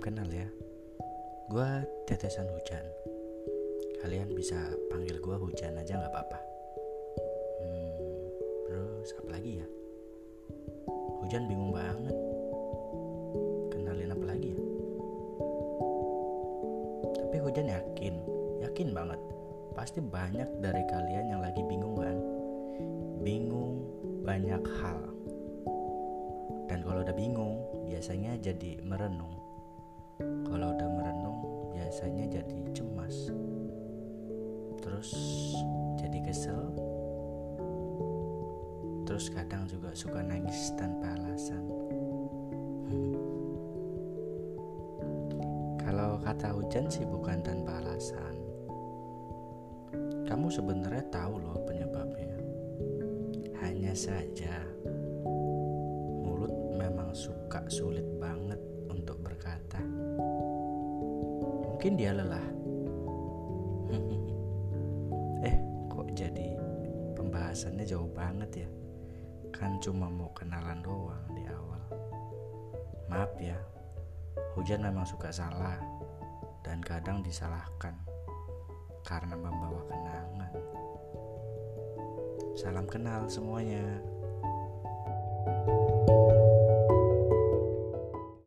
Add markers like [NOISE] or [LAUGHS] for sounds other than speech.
kenal ya. Gue tetesan hujan. Kalian bisa panggil gue hujan aja gak apa-apa. Hmm, Terus apa lagi ya? Hujan bingung banget. Kenalin apa lagi ya? Tapi hujan yakin Yakin banget. Pasti banyak dari kalian yang lagi bingung kan? Bingung banyak hal. Dan kalau udah bingung biasanya jadi merenung. Kalau udah merenung, biasanya jadi cemas. Terus jadi kesel. Terus kadang juga suka nangis tanpa alasan. [LAUGHS] Kalau kata hujan sih bukan tanpa alasan. Kamu sebenarnya tahu loh penyebabnya. Hanya saja sulit banget untuk berkata. Mungkin dia lelah. [LAUGHS] eh, kok jadi pembahasannya jauh banget ya? Kan cuma mau kenalan doang di awal. Maaf ya, hujan memang suka salah dan kadang disalahkan karena membawa kenangan. Salam kenal semuanya.